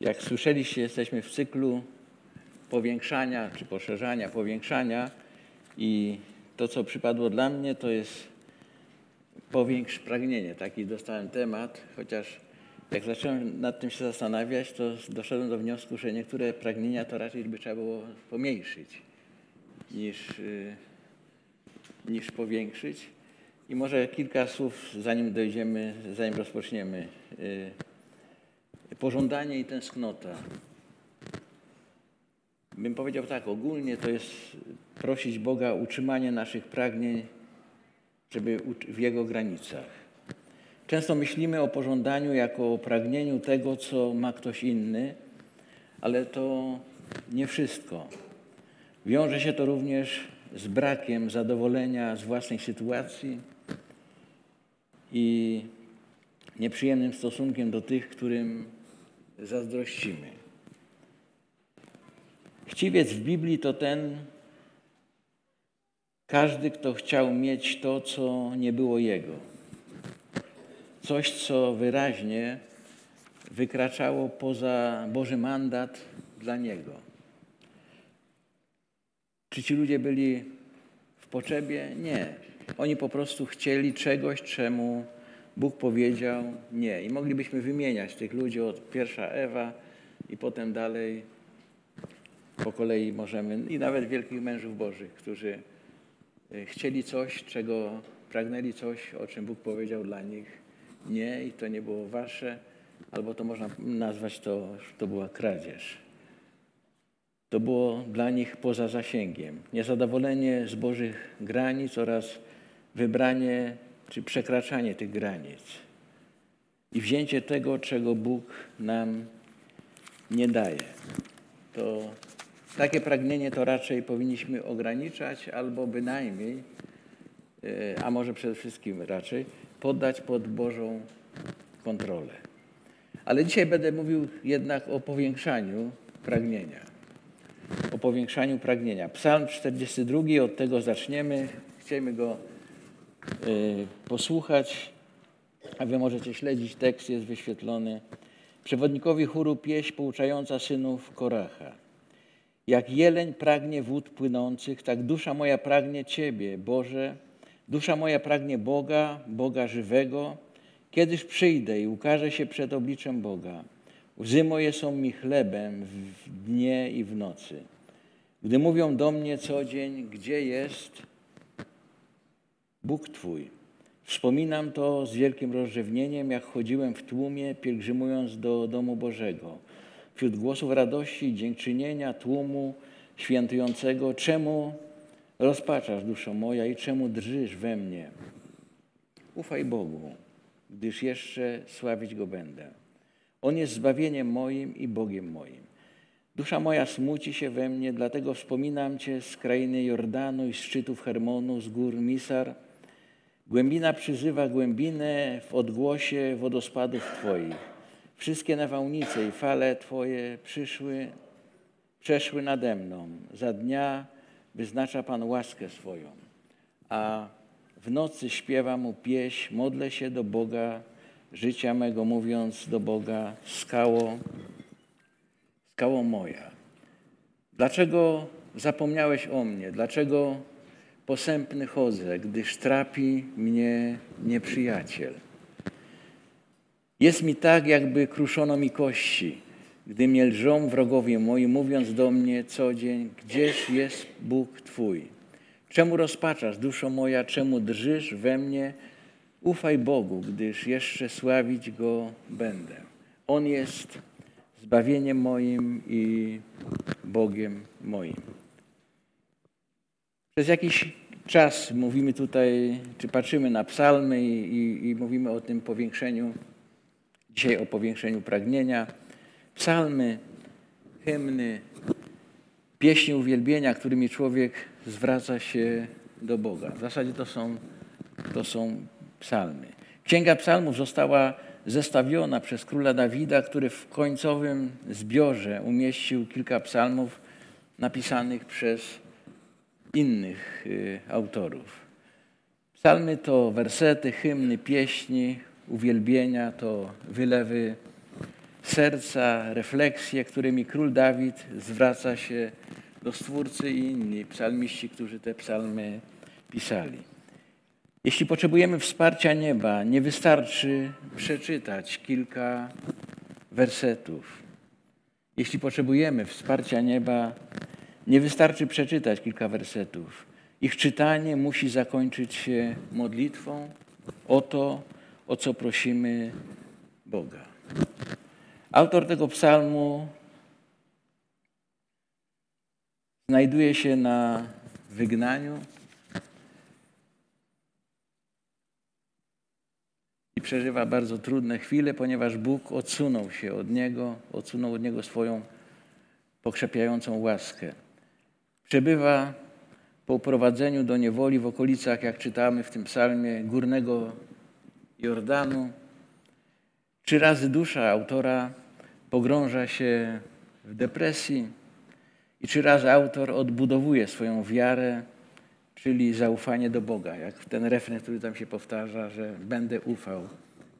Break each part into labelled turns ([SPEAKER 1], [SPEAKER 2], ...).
[SPEAKER 1] Jak słyszeliście, jesteśmy w cyklu powiększania czy poszerzania, powiększania i to, co przypadło dla mnie, to jest powiększ pragnienie. Taki dostałem temat, chociaż jak zacząłem nad tym się zastanawiać, to doszedłem do wniosku, że niektóre pragnienia to raczej by trzeba było pomniejszyć niż, y, niż powiększyć. I może kilka słów, zanim dojdziemy, zanim rozpoczniemy. Pożądanie i tęsknota. Bym powiedział tak, ogólnie to jest prosić Boga o utrzymanie naszych pragnień, żeby w Jego granicach. Często myślimy o pożądaniu jako o pragnieniu tego, co ma ktoś inny, ale to nie wszystko. Wiąże się to również z brakiem zadowolenia z własnej sytuacji i nieprzyjemnym stosunkiem do tych, którym zazdrościmy. Chciwiec w Biblii to ten, każdy, kto chciał mieć to, co nie było jego. Coś, co wyraźnie wykraczało poza Boży mandat dla niego. Czy ci ludzie byli w potrzebie? Nie. Oni po prostu chcieli czegoś, czemu Bóg powiedział nie. I moglibyśmy wymieniać tych ludzi od pierwsza Ewa i potem dalej po kolei możemy, i nawet wielkich mężów Bożych, którzy e, chcieli coś, czego pragnęli coś, o czym Bóg powiedział dla nich nie i to nie było wasze, albo to można nazwać to, to była kradzież. To było dla nich poza zasięgiem. Niezadowolenie z Bożych granic oraz wybranie czy przekraczanie tych granic i wzięcie tego, czego Bóg nam nie daje. To takie pragnienie to raczej powinniśmy ograniczać albo bynajmniej, e, a może przede wszystkim raczej, poddać pod Bożą kontrolę. Ale dzisiaj będę mówił jednak o powiększaniu pragnienia. O powiększaniu pragnienia. Psalm 42, od tego zaczniemy. Chcemy go posłuchać, a wy możecie śledzić, tekst jest wyświetlony. Przewodnikowi chóru pieśń pouczająca synów Koracha. Jak jeleń pragnie wód płynących, tak dusza moja pragnie Ciebie, Boże. Dusza moja pragnie Boga, Boga żywego. Kiedyż przyjdę i ukażę się przed obliczem Boga. Łzy moje są mi chlebem w dnie i w nocy. Gdy mówią do mnie co dzień, gdzie jest Bóg Twój. Wspominam to z wielkim rozrzewnieniem, jak chodziłem w tłumie, pielgrzymując do domu Bożego wśród głosów radości dziękczynienia tłumu świętującego, czemu rozpaczasz, duszo moja, i czemu drżysz we mnie? Ufaj Bogu, gdyż jeszcze sławić Go będę. On jest zbawieniem moim i Bogiem moim. Dusza moja smuci się we mnie, dlatego wspominam Cię z krainy Jordanu i z szczytów Hermonu, z gór Misar. Głębina przyzywa głębinę w odgłosie wodospadów Twoich. Wszystkie nawałnice i fale Twoje przyszły, przeszły nade mną. Za dnia wyznacza Pan łaskę swoją, a w nocy śpiewa Mu pieśń, modlę się do Boga życia mego, mówiąc do Boga, skało, skało moja. Dlaczego zapomniałeś o mnie? Dlaczego posępny chodzę, gdyż trapi mnie nieprzyjaciel? Jest mi tak, jakby kruszono mi kości, gdy mnie lżą wrogowie moi, mówiąc do mnie co dzień, gdzież jest Bóg Twój? Czemu rozpaczasz, duszo moja, czemu drżysz we mnie? Ufaj Bogu, gdyż jeszcze sławić Go będę. On jest zbawieniem moim i Bogiem moim. Przez jakiś czas mówimy tutaj, czy patrzymy na psalmy i, i, i mówimy o tym powiększeniu Dzisiaj o powiększeniu pragnienia. Psalmy, hymny, pieśni uwielbienia, którymi człowiek zwraca się do Boga. W zasadzie to są, to są psalmy. Księga psalmów została zestawiona przez króla Dawida, który w końcowym zbiorze umieścił kilka psalmów napisanych przez innych y, autorów. Psalmy to wersety, hymny, pieśni, uwielbienia, to wylewy serca, refleksje, którymi król Dawid zwraca się do Stwórcy i inni psalmiści, którzy te psalmy pisali. Jeśli potrzebujemy wsparcia nieba, nie wystarczy przeczytać kilka wersetów. Jeśli potrzebujemy wsparcia nieba, nie wystarczy przeczytać kilka wersetów. Ich czytanie musi zakończyć się modlitwą o to, o co prosimy Boga. Autor tego psalmu znajduje się na wygnaniu i przeżywa bardzo trudne chwile, ponieważ Bóg odsunął się od niego, odsunął od niego swoją pokrzepiającą łaskę. Przebywa po uprowadzeniu do niewoli w okolicach, jak czytamy w tym psalmie, górnego Jordanu. Trzy razy dusza autora pogrąża się w depresji i trzy razy autor odbudowuje swoją wiarę, czyli zaufanie do Boga, jak ten refren, który tam się powtarza, że będę ufał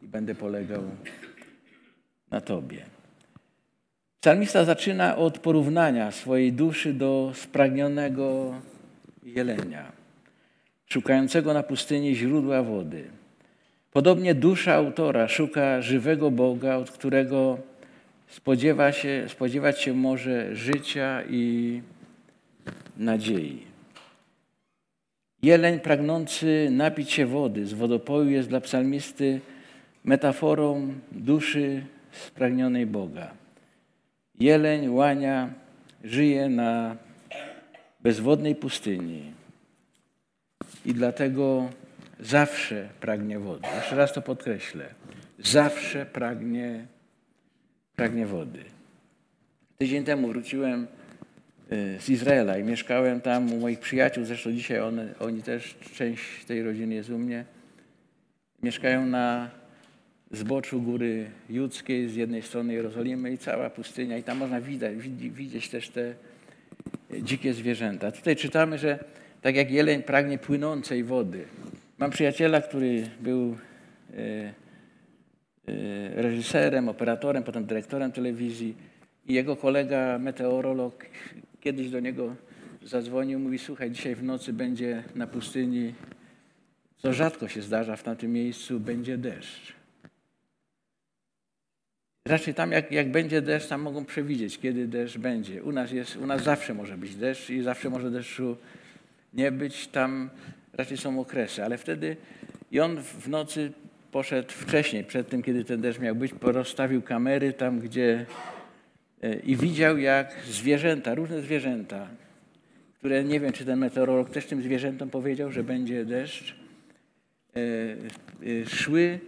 [SPEAKER 1] i będę polegał na Tobie. Psalmista zaczyna od porównania swojej duszy do spragnionego jelenia, szukającego na pustyni źródła wody. Podobnie dusza autora szuka żywego Boga, od którego spodziewa się, spodziewać się może życia i nadziei. Jeleń pragnący napić się wody z wodopoju jest dla psalmisty metaforą duszy spragnionej Boga. Jeleń, łania żyje na bezwodnej pustyni i dlatego zawsze pragnie wody. Jeszcze raz to podkreślę. Zawsze pragnie, pragnie wody. Tydzień temu wróciłem y, z Izraela i mieszkałem tam u moich przyjaciół, zresztą dzisiaj one, oni też, część tej rodziny jest u mnie. Mieszkają na zboczu Góry Judzkiej, z jednej strony Jerozolimy i cała pustynia i tam można widać, widzieć też te dzikie zwierzęta. Tutaj czytamy, że tak jak jeleń pragnie płynącej wody. Mam przyjaciela, który był e, e, reżyserem, operatorem, potem dyrektorem telewizji i jego kolega meteorolog kiedyś do niego zadzwonił, mówi słuchaj, dzisiaj w nocy będzie na pustyni, co rzadko się zdarza w tamtym miejscu, będzie deszcz. Raczej tam, jak, jak będzie deszcz, tam mogą przewidzieć, kiedy deszcz będzie. U nas, jest, u nas zawsze może być deszcz i zawsze może deszczu nie być. Tam raczej są okresy, ale wtedy i on w nocy poszedł wcześniej, przed tym, kiedy ten deszcz miał być, rozstawił kamery tam, gdzie e, i widział, jak zwierzęta, różne zwierzęta, które nie wiem, czy ten meteorolog też tym zwierzętom powiedział, że będzie deszcz, e, e, szły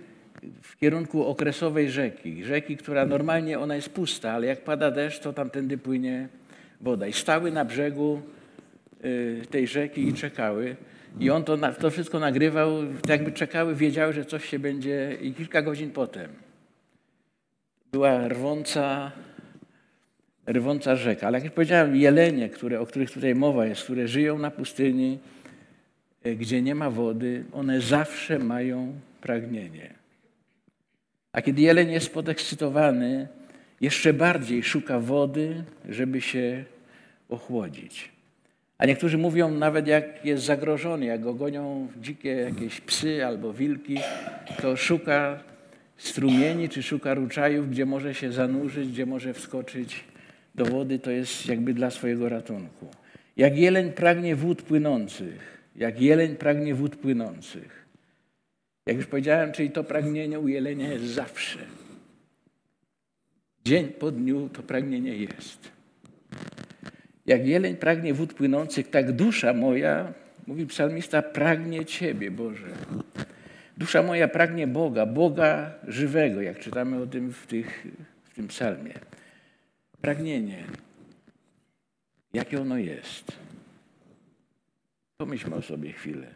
[SPEAKER 1] w kierunku okresowej rzeki. Rzeki, która normalnie ona jest pusta, ale jak pada deszcz, to tamtędy płynie woda. I stały na brzegu y, tej rzeki i czekały. I on to, to wszystko nagrywał, tak jakby czekały, wiedziały, że coś się będzie i kilka godzin potem była rwąca, rwąca rzeka. Ale jak już powiedziałem, jelenie, które, o których tutaj mowa jest, które żyją na pustyni, y, gdzie nie ma wody, one zawsze mają pragnienie. A kiedy jeleń jest podekscytowany, jeszcze bardziej szuka wody, żeby się ochłodzić. A niektórzy mówią, nawet jak jest zagrożony, jak go gonią dzikie jakieś psy albo wilki, to szuka strumieni czy szuka ruczajów, gdzie może się zanurzyć, gdzie może wskoczyć do wody. To jest jakby dla swojego ratunku. Jak jeleń pragnie wód płynących, jak jeleń pragnie wód płynących. Jak już powiedziałem, czyli to pragnienie u jelenia jest zawsze. Dzień po dniu to pragnienie jest. Jak jeleń pragnie wód płynących, tak dusza moja, mówi psalmista, pragnie Ciebie, Boże. Dusza moja pragnie Boga, Boga żywego, jak czytamy o tym w, tych, w tym psalmie. Pragnienie. Jakie ono jest? Pomyślmy o sobie chwilę.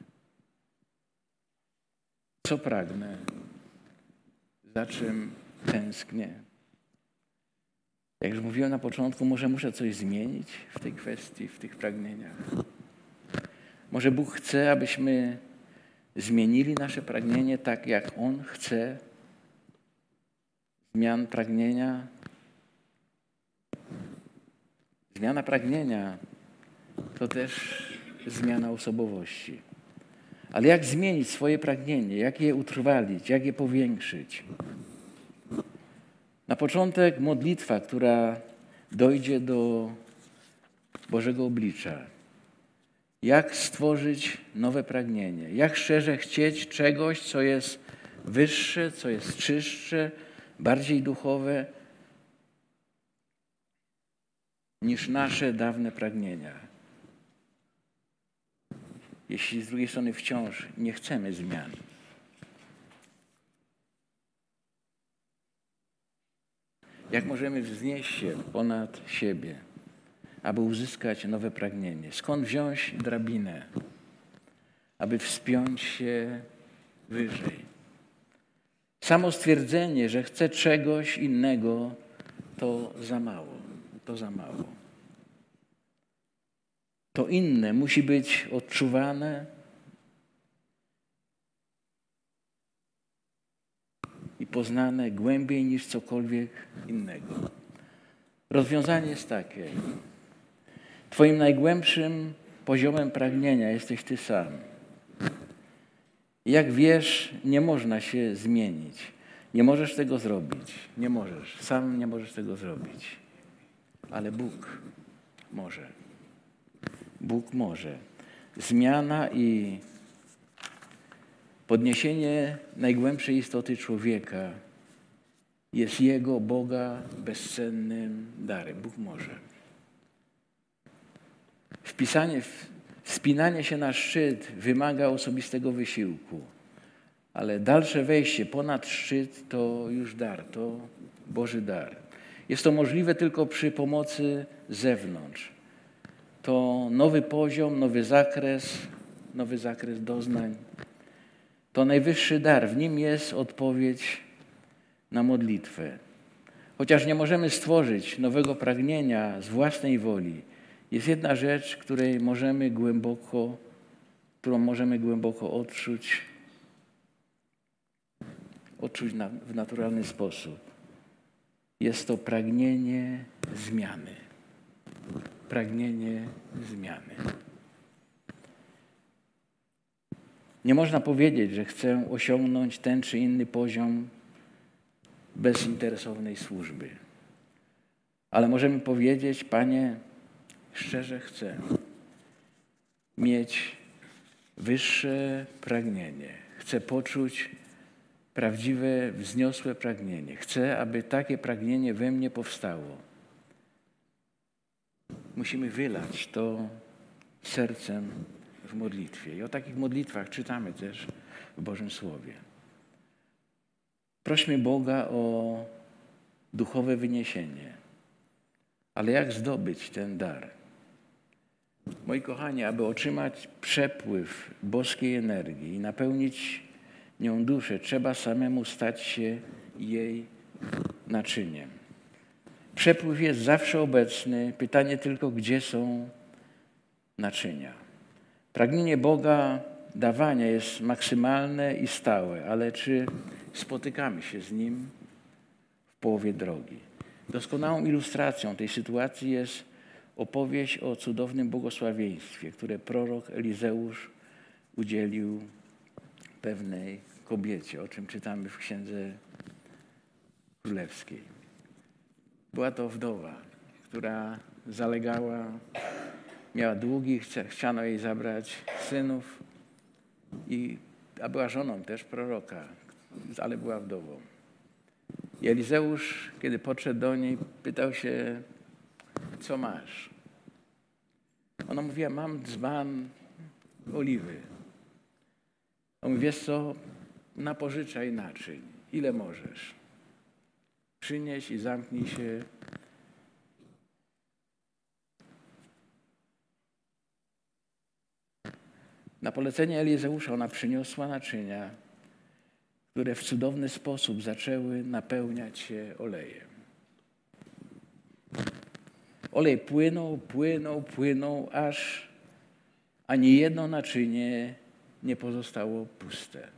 [SPEAKER 1] Co pragnę? Za czym tęsknię? Jak już mówiłem na początku, może muszę coś zmienić w tej kwestii, w tych pragnieniach. Może Bóg chce, abyśmy zmienili nasze pragnienie tak, jak On chce zmian pragnienia. Zmiana pragnienia to też zmiana osobowości. Ale jak zmienić swoje pragnienie, jak je utrwalić, jak je powiększyć? Na początek modlitwa, która dojdzie do Bożego oblicza. Jak stworzyć nowe pragnienie? Jak szczerze chcieć czegoś, co jest wyższe, co jest czystsze, bardziej duchowe niż nasze dawne pragnienia? Jeśli z drugiej strony wciąż nie chcemy zmian. Jak możemy wznieść się ponad siebie, aby uzyskać nowe pragnienie? Skąd wziąć drabinę, aby wspiąć się wyżej? Samo stwierdzenie, że chcę czegoś innego, to za mało. To za mało. To inne musi być odczuwane, i poznane głębiej niż cokolwiek innego. Rozwiązanie jest takie. Twoim najgłębszym poziomem pragnienia jesteś Ty sam. Jak wiesz, nie można się zmienić. Nie możesz tego zrobić. Nie możesz. Sam nie możesz tego zrobić. Ale Bóg może. Bóg może. Zmiana i Podniesienie najgłębszej istoty człowieka jest Jego, Boga, bezcennym darem. Bóg może. Wpisanie, wspinanie się na szczyt wymaga osobistego wysiłku, ale dalsze wejście ponad szczyt to już dar, to Boży dar. Jest to możliwe tylko przy pomocy zewnątrz. To nowy poziom, nowy zakres, nowy zakres doznań, to najwyższy dar. W nim jest odpowiedź na modlitwę. Chociaż nie możemy stworzyć nowego pragnienia z własnej woli, jest jedna rzecz, której możemy głęboko, którą możemy głęboko odczuć, odczuć na, w naturalny sposób. Jest to pragnienie zmiany. Pragnienie zmiany. Nie można powiedzieć, że chcę osiągnąć ten czy inny poziom bezinteresownej służby. Ale możemy powiedzieć, Panie, szczerze chcę mieć wyższe pragnienie. Chcę poczuć prawdziwe, wzniosłe pragnienie. Chcę, aby takie pragnienie we mnie powstało. Musimy wylać to sercem w modlitwie. I o takich modlitwach czytamy też w Bożym Słowie. Prośmy Boga o duchowe wyniesienie. Ale jak zdobyć ten dar? Moi kochani, aby otrzymać przepływ boskiej energii i napełnić nią duszę, trzeba samemu stać się jej naczyniem. Przepływ jest zawsze obecny, pytanie tylko, gdzie są naczynia. Pragnienie Boga dawania jest maksymalne i stałe, ale czy spotykamy się z Nim w połowie drogi? Doskonałą ilustracją tej sytuacji jest opowieść o cudownym błogosławieństwie, które prorok Elizeusz udzielił pewnej kobiecie, o czym czytamy w Księdze Królewskiej. Była to wdowa, która zalegała miała długi, chciano jej zabrać synów, i, a była żoną też proroka, ale była wdową. I Elizeusz, kiedy podszedł do niej, pytał się, co masz? Ona mówiła, mam dzban oliwy. On mówi, wiesz co, napożyczaj naczyń, ile możesz. Przynieś i zamknij się Na polecenie Elizeusza ona przyniosła naczynia, które w cudowny sposób zaczęły napełniać się olejem. Olej płynął, płynął, płynął, aż ani jedno naczynie nie pozostało puste.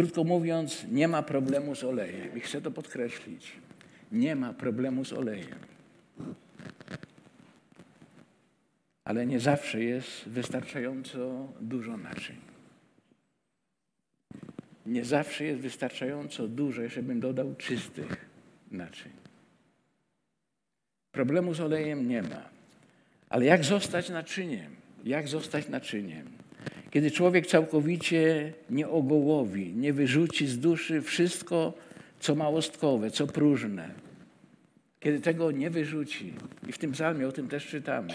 [SPEAKER 1] Krótko mówiąc, nie ma problemu z olejem. I chcę to podkreślić. Nie ma problemu z olejem. Ale nie zawsze jest wystarczająco dużo naczyń. Nie zawsze jest wystarczająco dużo, jeszcze bym dodał, czystych naczyń. Problemu z olejem nie ma. Ale jak zostać naczyniem? Jak zostać naczyniem? Kiedy człowiek całkowicie nie ogołowi, nie wyrzuci z duszy wszystko, co małostkowe, co próżne. Kiedy tego nie wyrzuci, i w tym psalmie o tym też czytamy,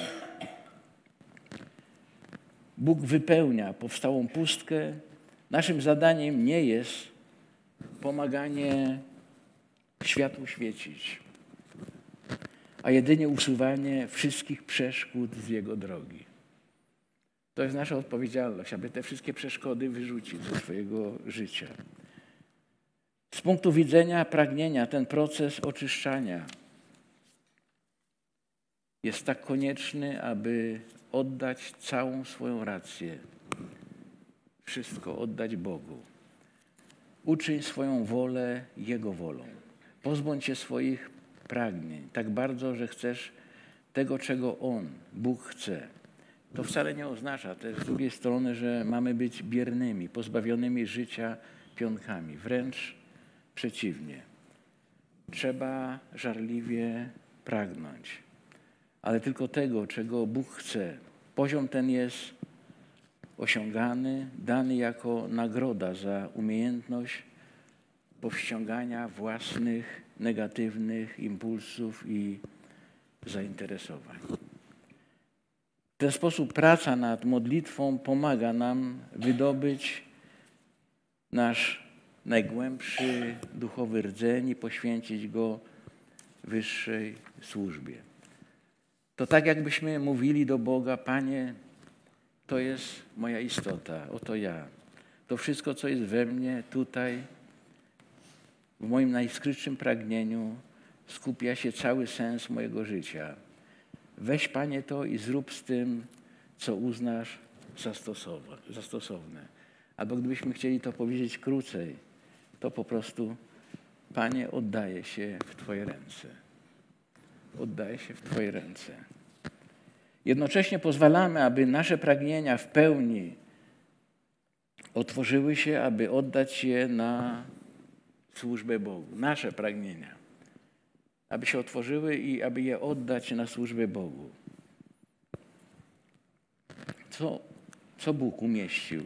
[SPEAKER 1] Bóg wypełnia powstałą pustkę. Naszym zadaniem nie jest pomaganie światłu świecić, a jedynie usuwanie wszystkich przeszkód z Jego drogi. To jest nasza odpowiedzialność, aby te wszystkie przeszkody wyrzucić ze swojego życia. Z punktu widzenia pragnienia, ten proces oczyszczania jest tak konieczny, aby oddać całą swoją rację, wszystko oddać Bogu. Uczyń swoją wolę Jego wolą. Pozbądź się swoich pragnień tak bardzo, że chcesz tego, czego On, Bóg chce. To wcale nie oznacza też z drugiej strony, że mamy być biernymi, pozbawionymi życia pionkami. Wręcz przeciwnie. Trzeba żarliwie pragnąć, ale tylko tego, czego Bóg chce. Poziom ten jest osiągany, dany jako nagroda za umiejętność powściągania własnych negatywnych impulsów i zainteresowań. W ten sposób praca nad modlitwą pomaga nam wydobyć nasz najgłębszy duchowy rdzeń i poświęcić go wyższej służbie. To tak jakbyśmy mówili do Boga, Panie, to jest moja istota, oto ja. To wszystko, co jest we mnie, tutaj, w moim najskrytszym pragnieniu, skupia się cały sens mojego życia. Weź, Panie, to i zrób z tym, co uznasz za stosowne. Albo gdybyśmy chcieli to powiedzieć krócej, to po prostu, Panie, oddaję się w Twoje ręce. Oddaję się w Twoje ręce. Jednocześnie pozwalamy, aby nasze pragnienia w pełni otworzyły się, aby oddać je na służbę Bogu. Nasze pragnienia aby się otworzyły i aby je oddać na służbę Bogu. Co, co Bóg umieścił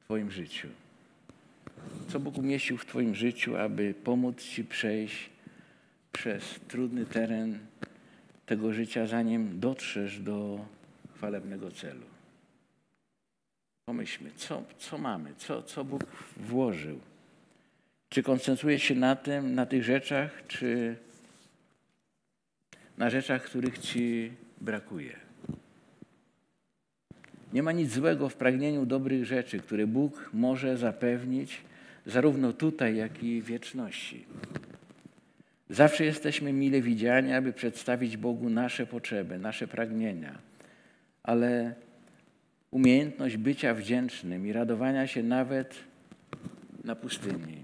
[SPEAKER 1] w Twoim życiu? Co Bóg umieścił w Twoim życiu, aby pomóc Ci przejść przez trudny teren tego życia, zanim dotrzesz do chwalebnego celu? Pomyślmy, co, co mamy, co, co Bóg włożył. Czy koncentrujesz się na tym, na tych rzeczach, czy na rzeczach, których Ci brakuje. Nie ma nic złego w pragnieniu dobrych rzeczy, które Bóg może zapewnić zarówno tutaj, jak i w wieczności. Zawsze jesteśmy mile widziani, aby przedstawić Bogu nasze potrzeby, nasze pragnienia, ale umiejętność bycia wdzięcznym i radowania się nawet na pustyni,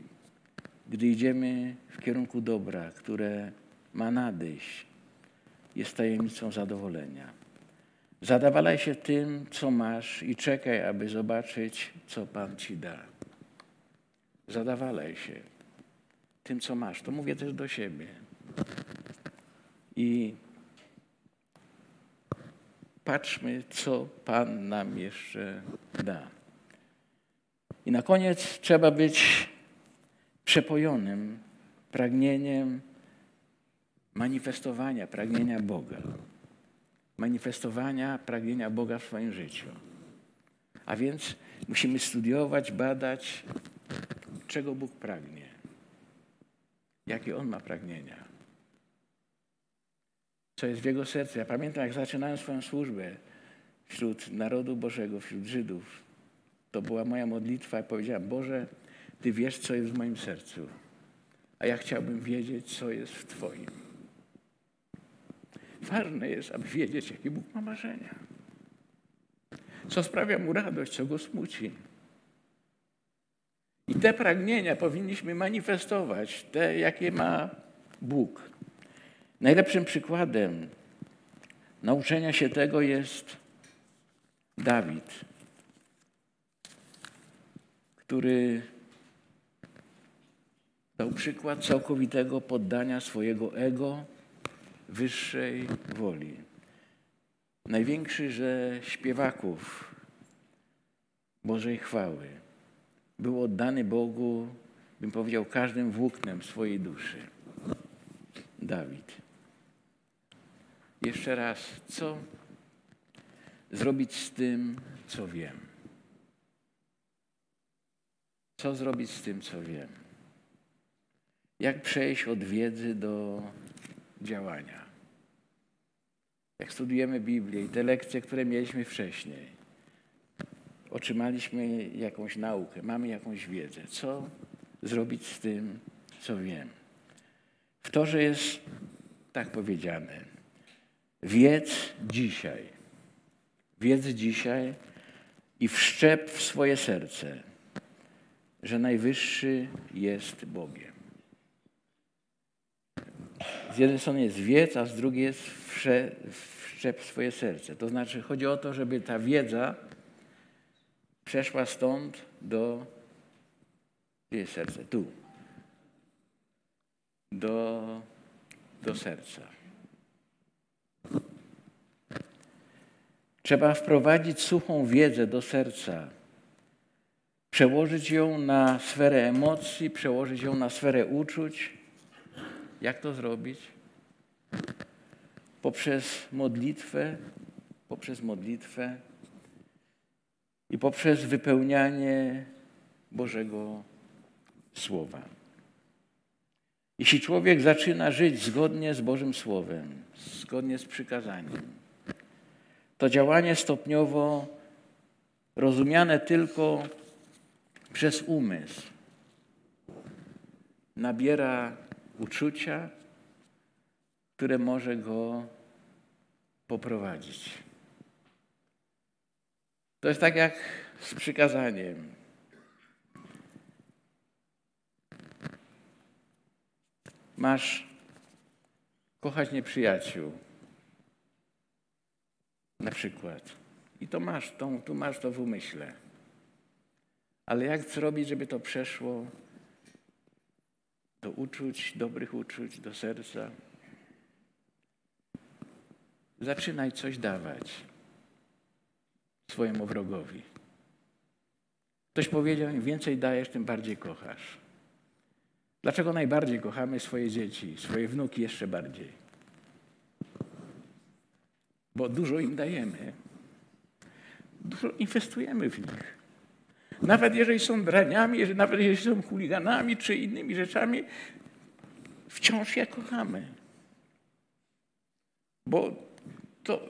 [SPEAKER 1] gdy idziemy w kierunku dobra, które ma nadejść, jest tajemnicą zadowolenia. Zadawalaj się tym, co masz i czekaj, aby zobaczyć, co Pan ci da. Zadawalaj się tym, co masz. To mówię też do siebie. I patrzmy, co Pan nam jeszcze da. I na koniec trzeba być przepojonym pragnieniem manifestowania pragnienia Boga. Manifestowania pragnienia Boga w swoim życiu. A więc musimy studiować, badać, czego Bóg pragnie. Jakie On ma pragnienia. Co jest w Jego sercu. Ja pamiętam, jak zaczynałem swoją służbę wśród narodu Bożego, wśród Żydów. To była moja modlitwa i powiedziałem, Boże, Ty wiesz, co jest w moim sercu. A ja chciałbym wiedzieć, co jest w Twoim. Ważne jest, aby wiedzieć, jakie Bóg ma marzenia. Co sprawia mu radość, co go smuci. I te pragnienia powinniśmy manifestować, te, jakie ma Bóg. Najlepszym przykładem nauczenia się tego jest Dawid, który dał przykład całkowitego poddania swojego ego wyższej woli. Największy ze śpiewaków Bożej chwały był oddany Bogu, bym powiedział, każdym włóknem swojej duszy. Dawid. Jeszcze raz, co zrobić z tym, co wiem? Co zrobić z tym, co wiem? Jak przejść od wiedzy do działania? Jak studujemy Biblię i te lekcje, które mieliśmy wcześniej, otrzymaliśmy jakąś naukę, mamy jakąś wiedzę. Co zrobić z tym, co wiem? W to, że jest tak powiedziane. Wiedz dzisiaj. Wiedz dzisiaj i wszczep w swoje serce, że Najwyższy jest Bogiem. Z jednej strony jest wiedz, a z drugiej jest wszczep w swoje serce. To znaczy chodzi o to, żeby ta wiedza przeszła stąd do... Gdzie jest serce? Tu. Do, do serca. Trzeba wprowadzić suchą wiedzę do serca, przełożyć ją na sferę emocji, przełożyć ją na sferę uczuć. Jak to zrobić? Poprzez modlitwę, poprzez modlitwę i poprzez wypełnianie Bożego Słowa. Jeśli człowiek zaczyna żyć zgodnie z Bożym Słowem, zgodnie z przykazaniem, to działanie stopniowo rozumiane tylko przez umysł nabiera uczucia, które może go poprowadzić. To jest tak jak z przykazaniem. Masz kochać nieprzyjaciół. Na przykład. I to masz, to, tu masz to w umyśle. Ale jak zrobić, żeby to przeszło do uczuć, dobrych uczuć, do serca? Zaczynaj coś dawać swojemu wrogowi. Ktoś powiedział, im więcej dajesz, tym bardziej kochasz. Dlaczego najbardziej kochamy swoje dzieci, swoje wnuki jeszcze bardziej? Bo dużo im dajemy. Dużo inwestujemy w nich. Nawet jeżeli są draniami, nawet jeżeli są chuliganami czy innymi rzeczami, wciąż je kochamy. Bo to,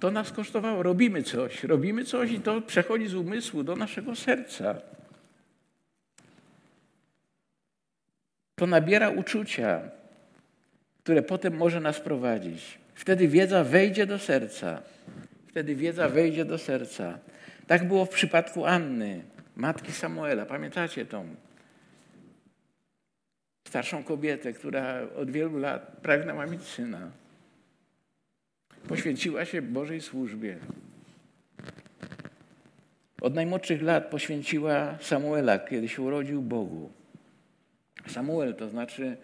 [SPEAKER 1] to nas kosztowało. Robimy coś, robimy coś i to przechodzi z umysłu do naszego serca. To nabiera uczucia, które potem może nas prowadzić. Wtedy wiedza wejdzie do serca. Wtedy wiedza wejdzie do serca. Tak było w przypadku Anny, matki Samuela. Pamiętacie tą starszą kobietę, która od wielu lat pragnęła mieć syna. Poświęciła się Bożej służbie. Od najmłodszych lat poświęciła Samuela, kiedy się urodził Bogu. Samuel to znaczy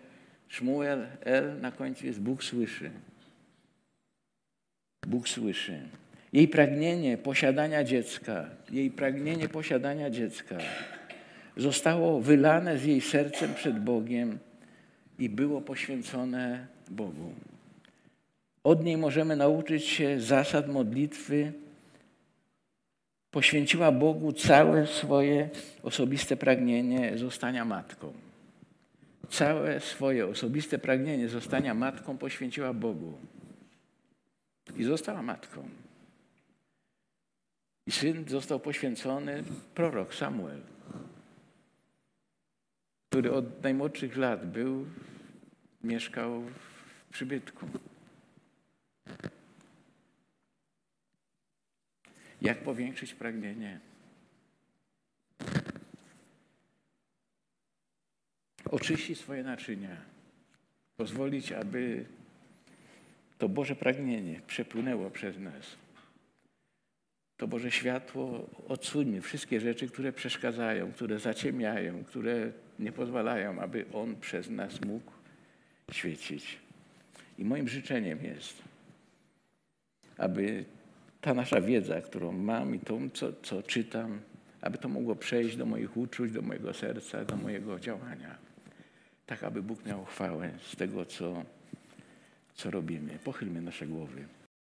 [SPEAKER 1] Szmuel, El, na końcu jest Bóg słyszy. Bóg słyszy. Jej pragnienie posiadania dziecka, jej pragnienie posiadania dziecka zostało wylane z jej sercem przed Bogiem i było poświęcone Bogu. Od niej możemy nauczyć się zasad modlitwy. Poświęciła Bogu całe swoje osobiste pragnienie zostania matką. Całe swoje osobiste pragnienie zostania matką poświęciła Bogu. I została matką. I syn został poświęcony, prorok Samuel, który od najmłodszych lat był, mieszkał w przybytku. Jak powiększyć pragnienie? oczyścić swoje naczynia, pozwolić, aby to Boże pragnienie przepłynęło przez nas. To Boże światło odsuńmy wszystkie rzeczy, które przeszkadzają, które zaciemniają, które nie pozwalają, aby On przez nas mógł świecić. I moim życzeniem jest, aby ta nasza wiedza, którą mam i to, co, co czytam, aby to mogło przejść do moich uczuć, do mojego serca, do mojego działania. Tak, aby Bóg miał chwałę z tego, co, co robimy. Pochylmy nasze głowy.